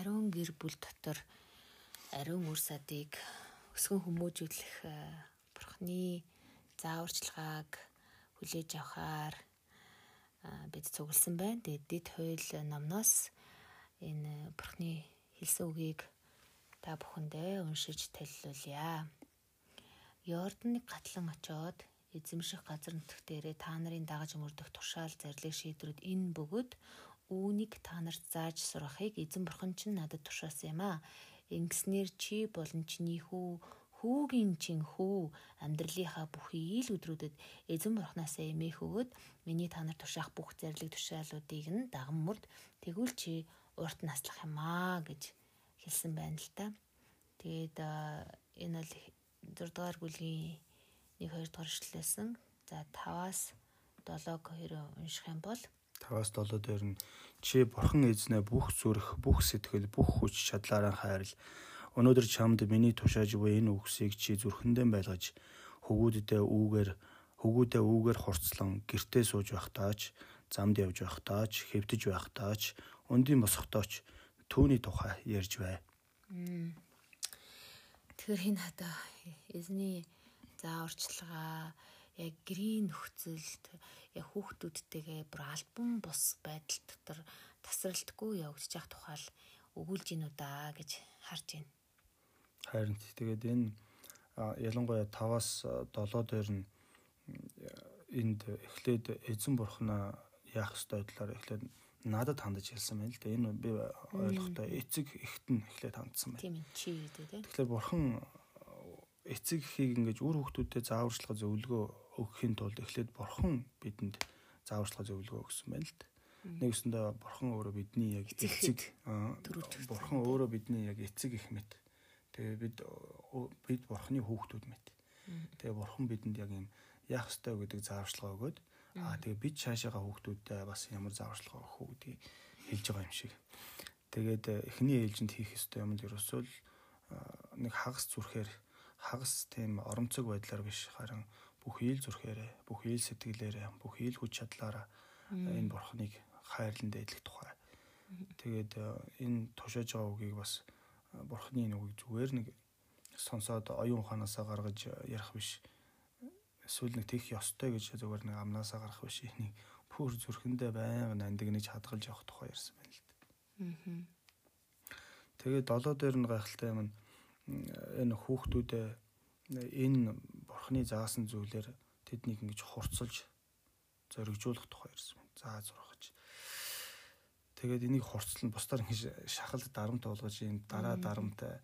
ариун гэр бүл дотор ариун үр садыг өсгөн хүмүүжүүлэх бурхны зааварчилгааг хүлээж авахаар бид цугласан байна. Тэгээд дэд хууль номноос энэ бурхны хэлсэн үгийг та бүхэндээ уншиж танилцуулъя. Йорданыг гатлан очоод эзэмших газар нутг дээрээ та нарын дагаж мөрдөх тушаал зарлиг шийдрүүд энэ бөгөөд үүнийг та нарт зааж сурахыг эзэн бурхан чинь надад тушаасан юм аа. Ингэснээр чи болон чиний хүү хүүгийн чин хүү амьдралынхаа бүхий ил өдрүүдэд эзэн бурхнаас эмээх өгөөд миний та нар тушаах бүх зарлиг тушаалуудыг нь даган мөрд тэгвэл чи урт наслах юм аа гэж хэлсэн байна л та. Тэгээд энэ бол 6 дугаар бүлгийн 1 2 дугаар эшлэлсэн. За 5-аас 7-г хоёроо унших юм бол 5-аас 7 дээр нь чи бурхан эзнээ бүх зүрх, бүх сэтгэл, бүх хүч чадлаараа хайрл Өнөөдөр чамд миний тушааж буй энэ үгсийг чи зүрхэндээ байлгаж хөвгүүддээ үүгээр хөвгүүдээ үүгээр хурцлан гертээ сууж байхдаач замд явж байхдаач хэвтэж байхдаач өндийн босохдооч түүний тухай ярьж бай. Тэгэхээр хин хата эзний зааварчилгаа яг гэрийн нөхцөлд яг хүүхдүүдтэйгээ бүр альбом бус байдал дотор тасралтгүй явагдаж явах тухайл өгүүлж гинүү да гэж харж байна. Харин тэгээд энэ ялангуяа 5-аас 7 дээр нь энд эхлээд эзэн бурхнаа яах ёстой талаар эхлээд надад хандаж хэлсэн байна л да. Энэ би ойлгохтой эцэг нь эхлээд хандсан байна. Тийм чи гэдэг тийм. Тэгэхээр бурхан эцэг ихийг ингэж үр хөвгтүүдэд зааварчлага зөвлөгөө өгөхийн тулд эхлээд бурхан бидэнд зааварчлага зөвлөгөө өгсөн байна л да. Нэгсэндээ бурхан өөрөө бидний яг эцэг бурхан өөрөө бидний яг эцэг их мэт Тэгээ бид бид бурхны хүүхдүүд мэт. Тэгээ бурхан бидэнд яг юм яах ёстой гэдэг зааварчилгаа өгөөд аа тэгээ бид цаашаага хүүхдүүдтэй бас ямар зааварчилгаа өгөх үү гэдгийг хэлж байгаа юм шиг. Тэгээд э, эхний ээлжинд хийх ёстой юм нь ерөөсөө л нэг хагас зүрхээр хагас тийм оромцог байдлаар биш харин бүх ийл зүрхээрээ бүх ийл сэтгэлээрээ бүх ийл хүч чадлаараа энэ бурхныг хайрлан дэйлэх тухай. Тэгээд э, энэ тушааж байгаа үгийг бас бурхны нүгийг зүгээр нэг сонсоод оюун ухаанаасаа гаргаж ярих биш. Эсвэл нэг тех ёстой гэж зүгээр нэг амнаасаа гарах биш. Энийг бүр зүрхэндээ байнга андигнаж хадгалж явах тухай ярьсан байна л дээ. Аа. Тэгээд долоо дээр нь гайхалтай юм энэ хүүхдүүдээ энэ бурхны заасан зүйлээр тэднийг ингэж хурцлж зоригжуулах тухай ярьсан. За зурхаж. Тэгээд энийг хурцлан бусдаар ингэж шахалт дарамт болгож ийм дараа дарамтай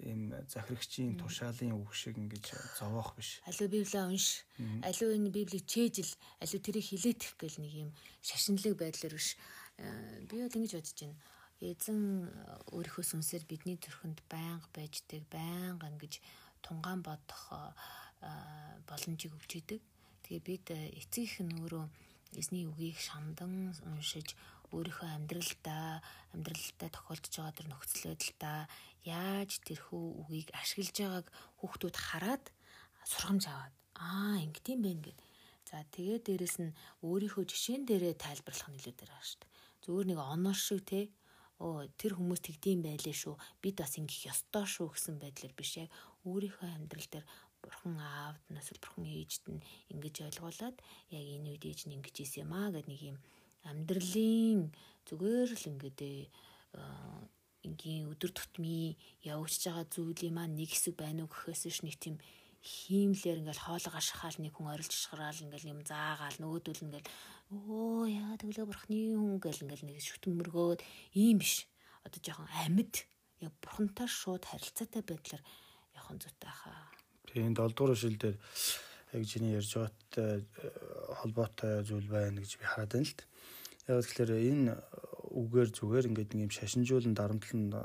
ийм захирагчийн тушаалын үг шиг ингэж зовоох биш. Аливаа библийг унш. Аливаа энэ библийг чэйжил, аливаа тэрийг хилээдэх гэл нэг юм шашинлаг байдлаар биш. Э, би бол ингэж бодож байна. Эзэн өөрийнхөө сүнсээр бидний төрхөнд байнга байждаг, байнга ингэж тунгаан бодох э, боломжийг өгч идэг. Тэгээ бид эцгийнх нь өөрөө эзний үгийг шамдан уншиж өөрийнхөө амьдралдаа амьдралдаа тохиолдож байгаа тэр нөхцөл байдлаа яаж тэрхүү үгийг ашиглаж байгааг хүүхдүүд хараад сургамж аваад аа ингэдэм байх гэд. За тэгээ дээрэс нь өөрийнхөө жишээн дээрээ тайлбарлах нь илүү дээр байгаа шүү дээ. Зүгээр нэг оноор шиг те оо тэр хүмүүс тэгдэм байлээ шүү. Бид бас ингэх ёстой шүү гэсэн байдлаар биш яг өөрийнхөө амьдрал дээр бурхан аавд нас бурхан ээжд нь ингэж ойлгуулад яг энэ үед ээж нь ингэж ийсэн юм аа гэдэг нэг юм амьдралын зүгээр л ингээд ингийн өдөр тутмын явагдаж байгаа зүйлийн маань нэг хэсэг байна уу гэхээс ш нэг тийм хиймлэр ингээл хоолоо шахаал нэг хүн орилж шахраал ингээл юм заагаал нөгөөдөл ингээл өө яа тэглээ бурхны хүн гэл ингээл нэг шүтмөргөөд ийм биш одоо жоохон амьд яг бурхантай шууд харилцаатай байдлаар явах зүйтэй хаа. Тийм 7 дугаар шил дээр яг чиний ярьж байгаатай э, холбоотой зүйл байна гэж би хараад байна л т. Яг тэгэхээр энэ үгээр зүгээр ингээд нэг юм шашинжуулан дарамтлан э,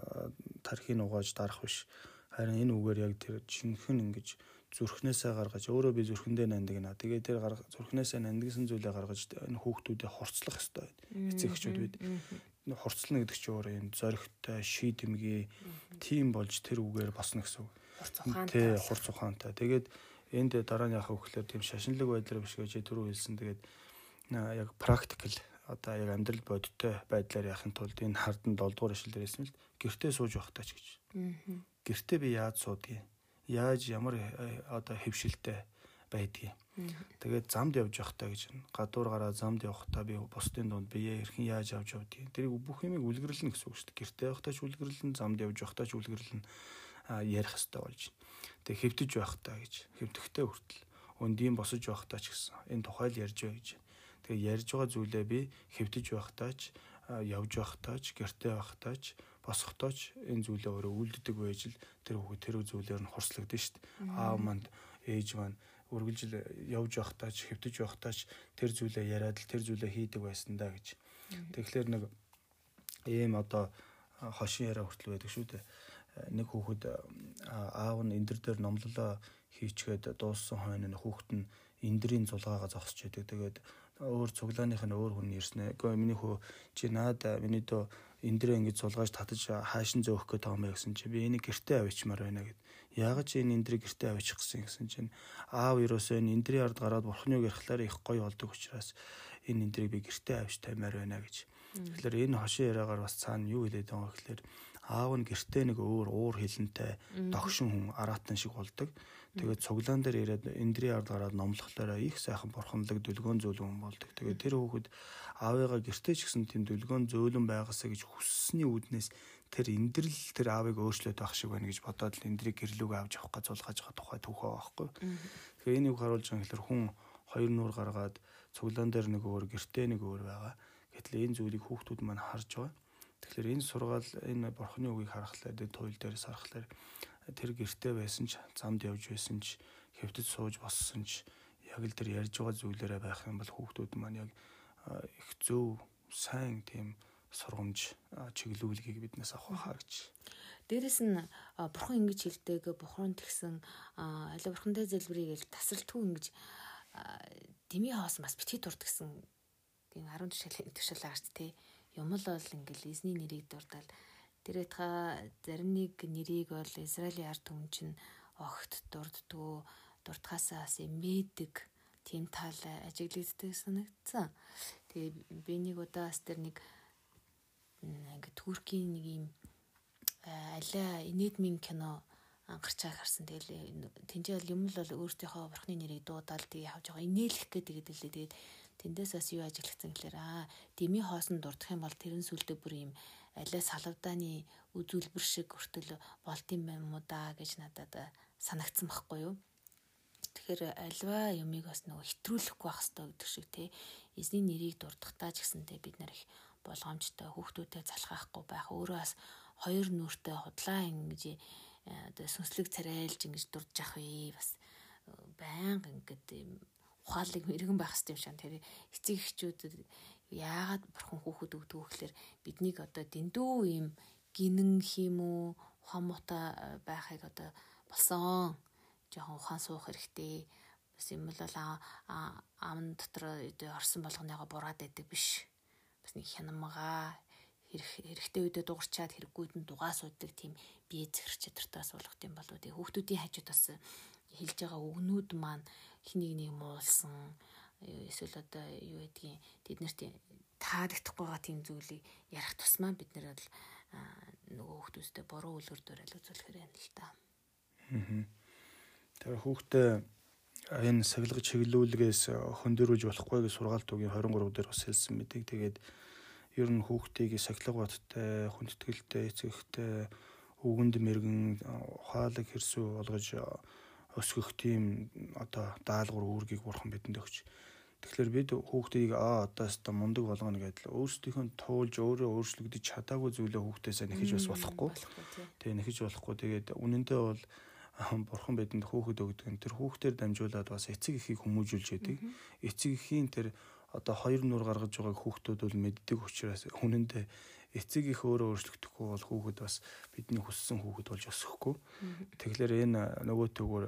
тархийг угааж дарах биш. Харин энэ үгээр яг тэр жинхэнэ ингэж зүрхнээсээ гаргаж өөрөө би зүрхэндээ нандинаа. Тэгээ тэр зүрхнээсээ нандинсан зүйлээ гаргаж энэ хүүхдүүдэд хорцлох ёстой. Эцэгчүүд бид хорцлно гэдэг чинь өөрөө энэ зоригтой, шийдэмгий тим болж тэр үгээр босно гэсэн үг. Тэ хурц ухаантай. Тэгээд энд дараа нь вэ гэхээр тийм шашинлаг байдлаар биш гэж түрүү хэлсэн. Тэгээд яг практикл одоо яг амьдрал бодиттой байдлаар яхахын тулд энэ хардан 7 дугаар ишлэл дээр хэлсэн л гэртээ сууж явахтаач гэж. Гэртээ би яаж суудгийг яаж ямар одоо хөвшилтэй байдгийг. Тэгээд замд явж явахдаа гэж гадуур гараа замд явахдаа би бусдын дунд бие хэрхэн яаж авч явдгийг. Тэрийг бүх юмыг үлгэрлэн гэсэн үг шүү дээ. Гэртээ явахдаа ч үлгэрлэн, замд явж явахдаа ч үлгэрлэн ярих хэрэгтэй болж байна. Тэгээд хэвдэж байхдаа гэж хэвдэхтэй хүртэл өндийн босож байхдаа ч гэсэн энэ тухайл ярьж бай гэж. Тэгээ ярьж байгаа зүйлээ би хэвдэж байхдаа ч явж байхдаа ч гэртээ байхдаа ч босохдоо ч энэ зүйлээ өөрөө үлддэг байж л тэр хүүхэд тэр зүйлээр нь хорслогдсон шүү дээ. Аав манд ээж маань үргэлжил явж байхдаа ч хэвдэж байхдаа ч тэр зүйлээ яриад л тэр зүйлээ хийдэг байсан да гэж. Тэгэхээр нэг ийм одоо хошин яриа хүртэл байдаг шүү дээ. Нэг хүүхэд аав нь эндэр дээр номлолоо хийчгээд дууссан хойно хүүхэд нь эндрийн зулгаагаа зогсож байдаг. Тэгээд өөр цуглааных нь өөр хүн ирснэ. Гэхдээ миний хөө чи наад миний дөө эндрээ ингэж сулгааж татаж хаашин зөөх байгаа юм гэсэн чи би энийг гэртээ авчмаар байна гэд. Яагаад чи энэ эндрийг гэртээ авчих гэсэн гэсэн чинь аав ерөөсөө энэ эндрийн ард гараад бурхны үг ярихлаар их гоё болдог учраас энэ эндрийг би гэртээ авч таймаар байна гэж. Тэгэхээр энэ хошин яриагаар бас цаана юу хэлээд байгаа гэхээр аав нь гэртээ нэг өөр уур хилэнтэй догшин хүн аратан шиг болдог. Тэгээд цуглаан дээр ирээд эндрийн ард гараад номлохлоороо их сайхан бурханлаг дүлгөөн зөөлөн болдог. Тэгээд тэр хүүхэд аавыгаа гэртээ ч гэсэн тийм дүлгөөн зөөлөн байгаасаа гэж хүссний үүднээс тэр эндрэл тэр аавыг өөрчлөөд байх шиг байна гэж бодоод л эндрийг гэрлүүг авч явах гэж зулгаж байгаа тухай түүхээ байхгүй. Тэгэхээр энийг харуулж байгаа гэхэлэр хүн хоёр нуур гаргаад цуглаан дээр нэг өөр гэртээ нэг өөр байгаа. Гэтэл энэ зүйлийг хүүхдүүд маань харж байгаа. Тэгэхээр энэ сургаал энэ бурхны үгийг харахлаар туйл дээрээс харахлаар тэр гэртээ байсан ч замд явж байсан ч хэвтэж сууж боссон ч яг л тэр ярьж байгаа зүйлээрээ байх юм бол хүүхдүүд маань яг их зөв сайн тийм сургамж чиглүүлгийг биднээс авах хаа гэж. Дээрэс нь бурхан ингэж хэлдэг бурхан тэгсэн аль бурхантай зэлбэрийг л тасралтгүй ингэж дими хоос бас битгий дурд гэсэн тийм 10 жишээ төшөөл агч тий юм л бол ингээл эзний нэрийг дурдаад тэр та зарим нэг нэрийг бол Израилийн ард түмэн чинь огт дурддгүй дурдхаасаа бас эмээдэг тийм тал ажиглагддаг санагдсан. Тэгээ би нэг удаа бас тэр нэг ингээ Туркийн нэг юм аля инедмин кино ангарчаа харсан. Тэгэл тэнцээ бол юм л бол өөртөөхөө бурхны нэрийг дуудаал тэгээ явж байгаа. Инээлэх гэдэг л лээ. Тэгээд тэндээс бас юу ажиглагдсан гэхээр аа дими хоосон дурдах юм бол тэрэн сүлдө бүр юм аля салавдааны үзүүлбэр шиг хүртэл болт юм байна уу да гэж надад санагдсан байхгүй юу. Тэгэхээр альва юмыг бас нөгөө хэтрүүлэхгүй байх хэрэгтэй гэдэг шиг те. Эзний нэрийг дурдахтаа ч гэсэнтэй бид нар их болгоомжтой хүүхдүүдэд залхаахгүй байх. Өөрөө бас хоёр нүртэй худлаа ингэж э, оо сүнслэг царайлж ингэж дурж явах вэ? Бас э, байнга ингээд ухаалаг мэрэгэн байх хэрэгтэй юм шиг тэр эцэг эхчүүдэд яагаад бурхан хүүхэд өгдөг вэ гэхээр биднийг одоо дэндүү юм гинэн хийм үү ухаан муута э, байхыг одоо болсон жоохон ухаан суух хэрэгтэй. Бас юм бол аам дотор орсон болгоныгоо бураад байдаг биш. Бас нэг хянамгаа хэрэгтэй үедээ дуурчаад хэрэггүйд нь дугаа суудаг тийм бие зэгрч чадртай суулгах юм болоо тий хүүхдүүдийн хажууд бас хэлж байгаа өгнүүд маань хэнийг нэг муулсан эсвэл одоо юу гэдгийг тэд нарт таадагдахгүй байгаа тийм зүйлийг ярих тусмаа бид нэр бол нөгөө хүүхдүүстэй буруу үлгэр дуурайл үзүүлэхээр юм л та. Тэр хүүхдээ энэ сахилга чиглүүлгээс хөндөөрүүлж болохгүй гэж сургаалт үгийн 23 дээр бас хэлсэн мэдээ. Тэгээд ер нь хүүхдийг сахилга баттай, хүндэтгэлтэй, эцэгтэй, өвгөнд мэрэгэн ухаалаг хэрсүү болгож өсгөх тийм одоо даалгавар үүргийг бурхан бидэнд өгч. Тэгэхээр бид хүүхдийг аа одоос та мундаг болгоно гэдэл өөрсдийнхөө туулж өөрөө өөрчлөгдөж чадаагүй зүйлээ хүүхдээсээ нэхэж бас болохгүй. Тэгээ нэхэж болохгүй. Тэгээд үнэндээ бол бурхан бидэнд хүүхэд өгдөг нь тэр хүүхдээр дамжуулаад бас эцэг эхийг хүмүүжүүлж яадаг. Эцэг эхийн тэр одоо хоёр нүр гаргаж байгааг хүүхдүүд бол мэддэг учраас үнэндээ эцэг их өөрөө өөрчлөгдөхгүй бол хүүхэд бас бидний хүссэн хүүхэд болж өсөхгүй. Тэгэхээр энэ нөгөө төгөр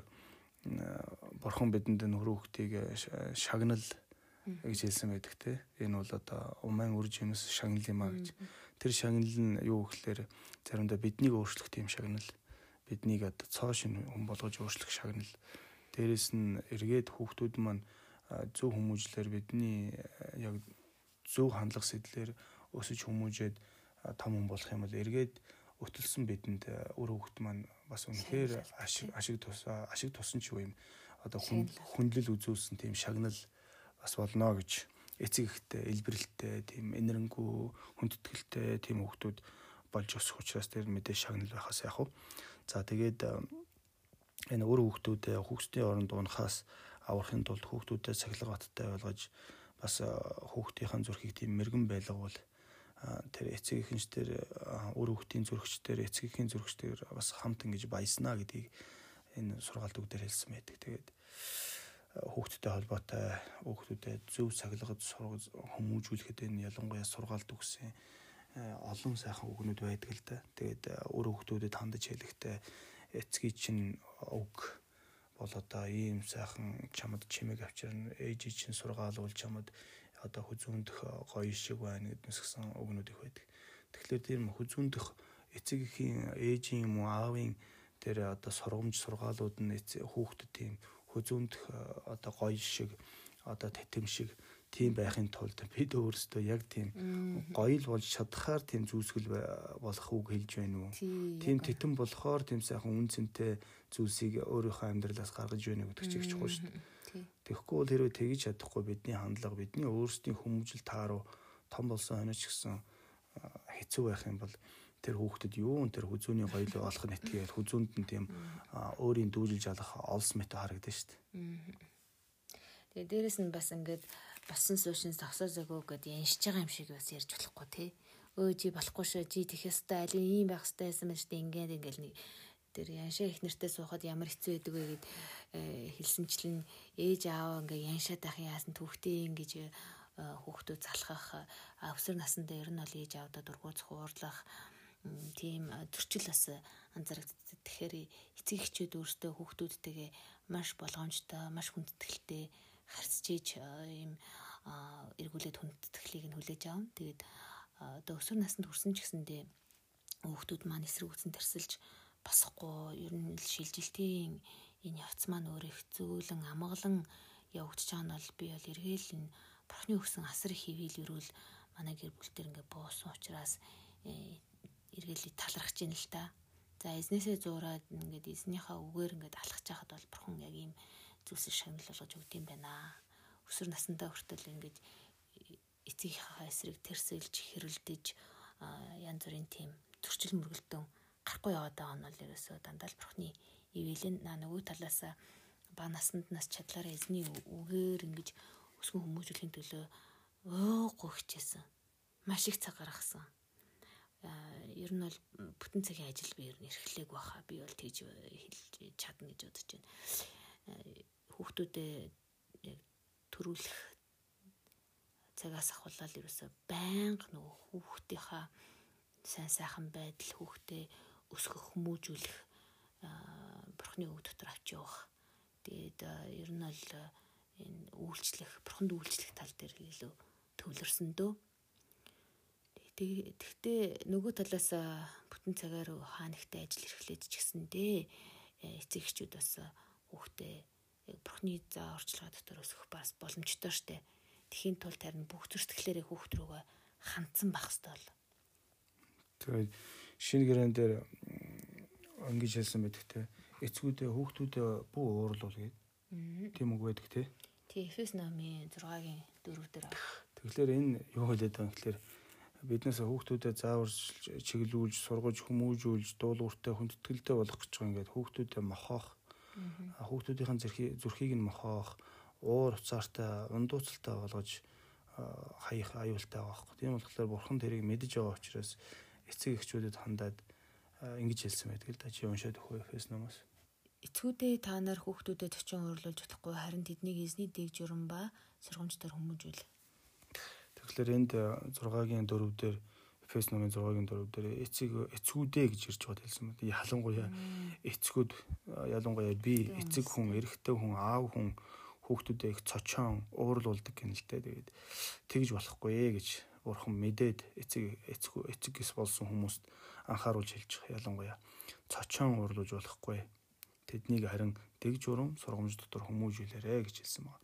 бурхан бидэнд нөхөр хүүхдийг шагнал гэж хэлсэн байдаг те. Энэ бол одоо уман үр жимс шагнал юм а гэж. Тэр шагнал нь юу гэхээр заримдаа биднийг өөрчлөх тийм шагнал биднийг одоо цоо шин хүн болгож өөрчлөх шагнал дээрэс нь эргээд хүүхдүүд маань зөв хүмүүжлэр бидний яг зөв хандлага сэтлэр өсөж хүмүүжээд том хүн болох юм бол эргээд өтөлсөн бидэнд өр хөвгт маань бас үнэхээр ашиг ашиг тусаа ашиг тусан ч юм одоо хүндлэл үзүүлсэн тийм шагнал бас болно гэж эцэг ихтэй илбэрэлтэй тийм энэрэнгүй хүндэтгэлтэй тийм хүүхдүүд болж өсөх учраас тэр мэдээ шагнал байхаас яах вэ? За тэгээд энэ өөр хүүхдүүдээ хүүхдийн оронд унахаас аврахын тулд хүүхдүүдэд сахилга баттай болгож бас хүүхдийн зүрхийг тийм мэрэгэн байлгавал тэр эцэг эхэнчдэр өөр хүүхдийн зүрхчдэр эцэг эхийн зүрхчдэр бас хамт ингэж баяснаа гэдгийг энэ сургаалт үгдэр хэлсэн байдаг. Тэгээд хүүхдтэй холбоотой хүүхдүүдэд зөв сургаж хүмүүжүүлэхэд энэ ялангуяа сургаалт өгсөн олон сайхан үгнүүд байдаг л да. Тэгээд өөр хүүхдүүдэд хандаж хэлэхдээ эцгийн чинь үг бол одоо ийм сайхан чамд чимэг авчирна ээж чинь сургаалуул чамд одоо хүзүүндөх гоё шиг байна гэднээс гсэн өгнүүд их байдаг. Тэгэхээр тэр хүзүүндөх эцэг эхийн ээжийн юм уу аавын тэр одоо сургамж сургаалууд нь хүүхдэд тийм хүзүүндөх одоо гоё шиг одоо тэтем шиг тийм байхын тулд бид өөрсдөө яг тийм гоё л болж чадхаар тийм зүйлсгэл болох үг хэлж байна уу? Тийм тэтэн болохоор тийм сайхан үнцэнтэй зүйлсийг өөрийнхөө амьдралаас гаргаж байна гэдэг чигч хөө шүү дээ. Тэгэхгүй бол хэрвээ тэгж чадахгүй бидний хандлага бидний өөрсдийн хүмүүжил тааруу том болсон хонооч гэсэн хэцүү байх юм бол тэр хүүхдэд юу тэр хүзүүний гоёлоо олох нэтгээд хүзүүнд нь тийм өөрийн дүүлж алах олс мэт харагдаж дээ. Тэгээ дээрэс нь бас ингээд басан суушин зогсоосоогүй гэдээ яншиж байгаа юм шиг бас ярьж болохгүй тий. Өө чи болохгүй шүү чи тэх ёстой аль ийм байх ёстой байсан мэт ингээд ингээл нэг тэр яншаа их нэртэй суухад ямар хэцүү байдаг вэ гэд э, хэлсэнчлэн ээж аав ингээ яншаад байх яасан түүхтэй ингэж э, хүүхдүүд залхах өсвөр насндаа ер нь бол ээж аавдаа дургуй цуурлах тийм зөрчил бас анзаарэгддэг. Тэгэхээр эцэг эхчүүд өөрсдөө хүүхдүүдтэйгээ маш болгоомжтой, маш хүндэтгэлтэй харьцаж ийж ийм эргүүлээд хүндэтгэлийг нь хүлээж авна. Тэгээд одоо өсвөр наснд хүрсэн ч гэсэндээ хүүхдүүд маань эсрэг үсэн тэрсэлж босохгүй ер нь шилжилтийн энэ явц маань өөрөө хэцүүлэн амгалан явагдаж байгаа нь бол би бол эргээл энэ бурхны өгсөн асар хивэл өрөөл манай гэр бүл төр ингээ буусан учраас э, эргээл талархаж байна л та. За эзнээсээ зуураад ингээд эзнийхээ үгээр ингээд алхаж байхад бол бурхан яг ийм зүйлсийг шагнал болгож өгд юм байна. Өсвөр насндаа хүртэл ингээд эцгийнхээ эсрэг тэрсэлж хэрэлдэж янз бүрийн тийм зөрчил мөргөлдөн гарахгүй яваад байгаа нь бол ерөөсөө дандаа л бурхны ивэлэн нөгөө талаас ба насанд нас чадлаараа эзний үгээр ингэж өсгөн хүмүүжүүлэхийн төлөө өөхгүй хичээсэн. Маш их цаг гаргасан. Ер нь бол бүтэн цагийн ажил би ер нь эрхлээг баха. Би бол тэгж хэлж чадна гэж бодож байна. Хүүхдүүдэд яг төрүүлэх цагаас ахвалал ерөөсөө байнга нөгөө хүүхдийнхаа сайн сайхан байдал хүүхдээ өсгөх хүмүүжүүлэх бурхны үг дотор авч явах. Тэгээд ер нь бол энэ үйлчлэх, бурханд үйлчлэх тал дээр илүү төвлөрсөн дөө. Тэгтээ нөгөө талаас бүтэн цагаар хаанихтай ажил эрхлээд ч гэсэндээ э, эцэг эхчүүд бас хүүхдээ бурхны заа орчилгаа дотор өсгөх бас боломжтой штэ. Тэхийн тулд харин бүх зөрсгөлээрээ хүүхд рүүгээ хандсан байх хэвээр бол. Тэгээд шинэ гэрэн дээр ингэж хэлсэн байдаг те. Эцгүүдээ хүүхдүүдээ бүх уурлуул гээд. Тийм үг байдаг те. Тий, Эфес номын 6-гийн 4 дээр. Тэгэхээр энэ юу хэлээд байгаа юм гэхээр биднээс хүүхдүүдэд зааварч чиглүүлж, сургаж, хүмүүжүүлж, дуулууртай хүндэтгэлтэй болох гэж байгаа ингээд хүүхдүүдэд мохоох. Хүүхдүүдийн зүрхийг нь мохоох, уур уцаартай, ундууцалтай болгож хаях аюултай байгаа хэрэг. Тийм болохоор бурхан тэрийг мэдэж байгаа учраас эцэг эхчүүдэд хандаад ингэж хэлсэн байдаг л да чи уншаад өгөө Эфес номоос. Эцгүүдээ та нар хүүхдүүдэд төчин уурлуулж чадахгүй харин тэднийг эзний дэг журам ба сургамжтаар хүмүүжүүл. Тэгэхээр энд 6-гийн 4 дээр Эфес номын 6-гийн 4 дээр эцэг эцгүүдээ гэж ирж байгаа хэлсэн байна. Ялангуяа эцгүүд ялангуяа би эцэг хүн, эрэгтэй хүн, аав хүн хүүхдүүдээ их цочоон уурлуулдаг гэнэ л дээ. Тэгээд тэгж болохгүй ээ гэж бурхан мэдээд эцэг эцэг эцэг гис болсон хүмүүст анхааруулж байгаа ялангуяа цочоон урлуулж болохгүй тэднийг харин дэг журам сургамж дотор хүмүүжүүлээрэ гэж хэлсэн байна.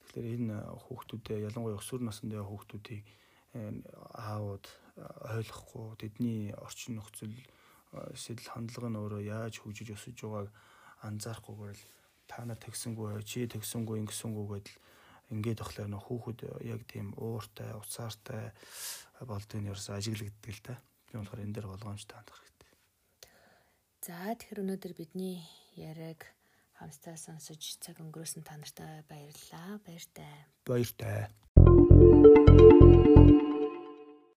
Тэгэхээр энэ хүүхдүүдэд ялангуяа өсвөр байгаа хүүхдүүдийг аауд ойлгохгүй тэдний орчин нөхцөл сэтэл хандлага нь өөрөө яаж хөгжиж өсөж байгааг анзаарахгүйгээр л та нар тэгсэнгүй чи тэгсэнгүй ингэсэнгүй гэдэл ингээд болохоор нөх хүүхэд яг тийм ууртай уцаартай болдгийг нь ерөөсөө ажиглагддаг л та. Тийм болохоор энэ дээр болгоомжтой хандах хэрэгтэй. За тэгэхээр өнөөдөр бидний яриаг хамтдаа сонсож цаг өнгөрөөсөн та нартай баярлалаа. Баяртай. Баяртай.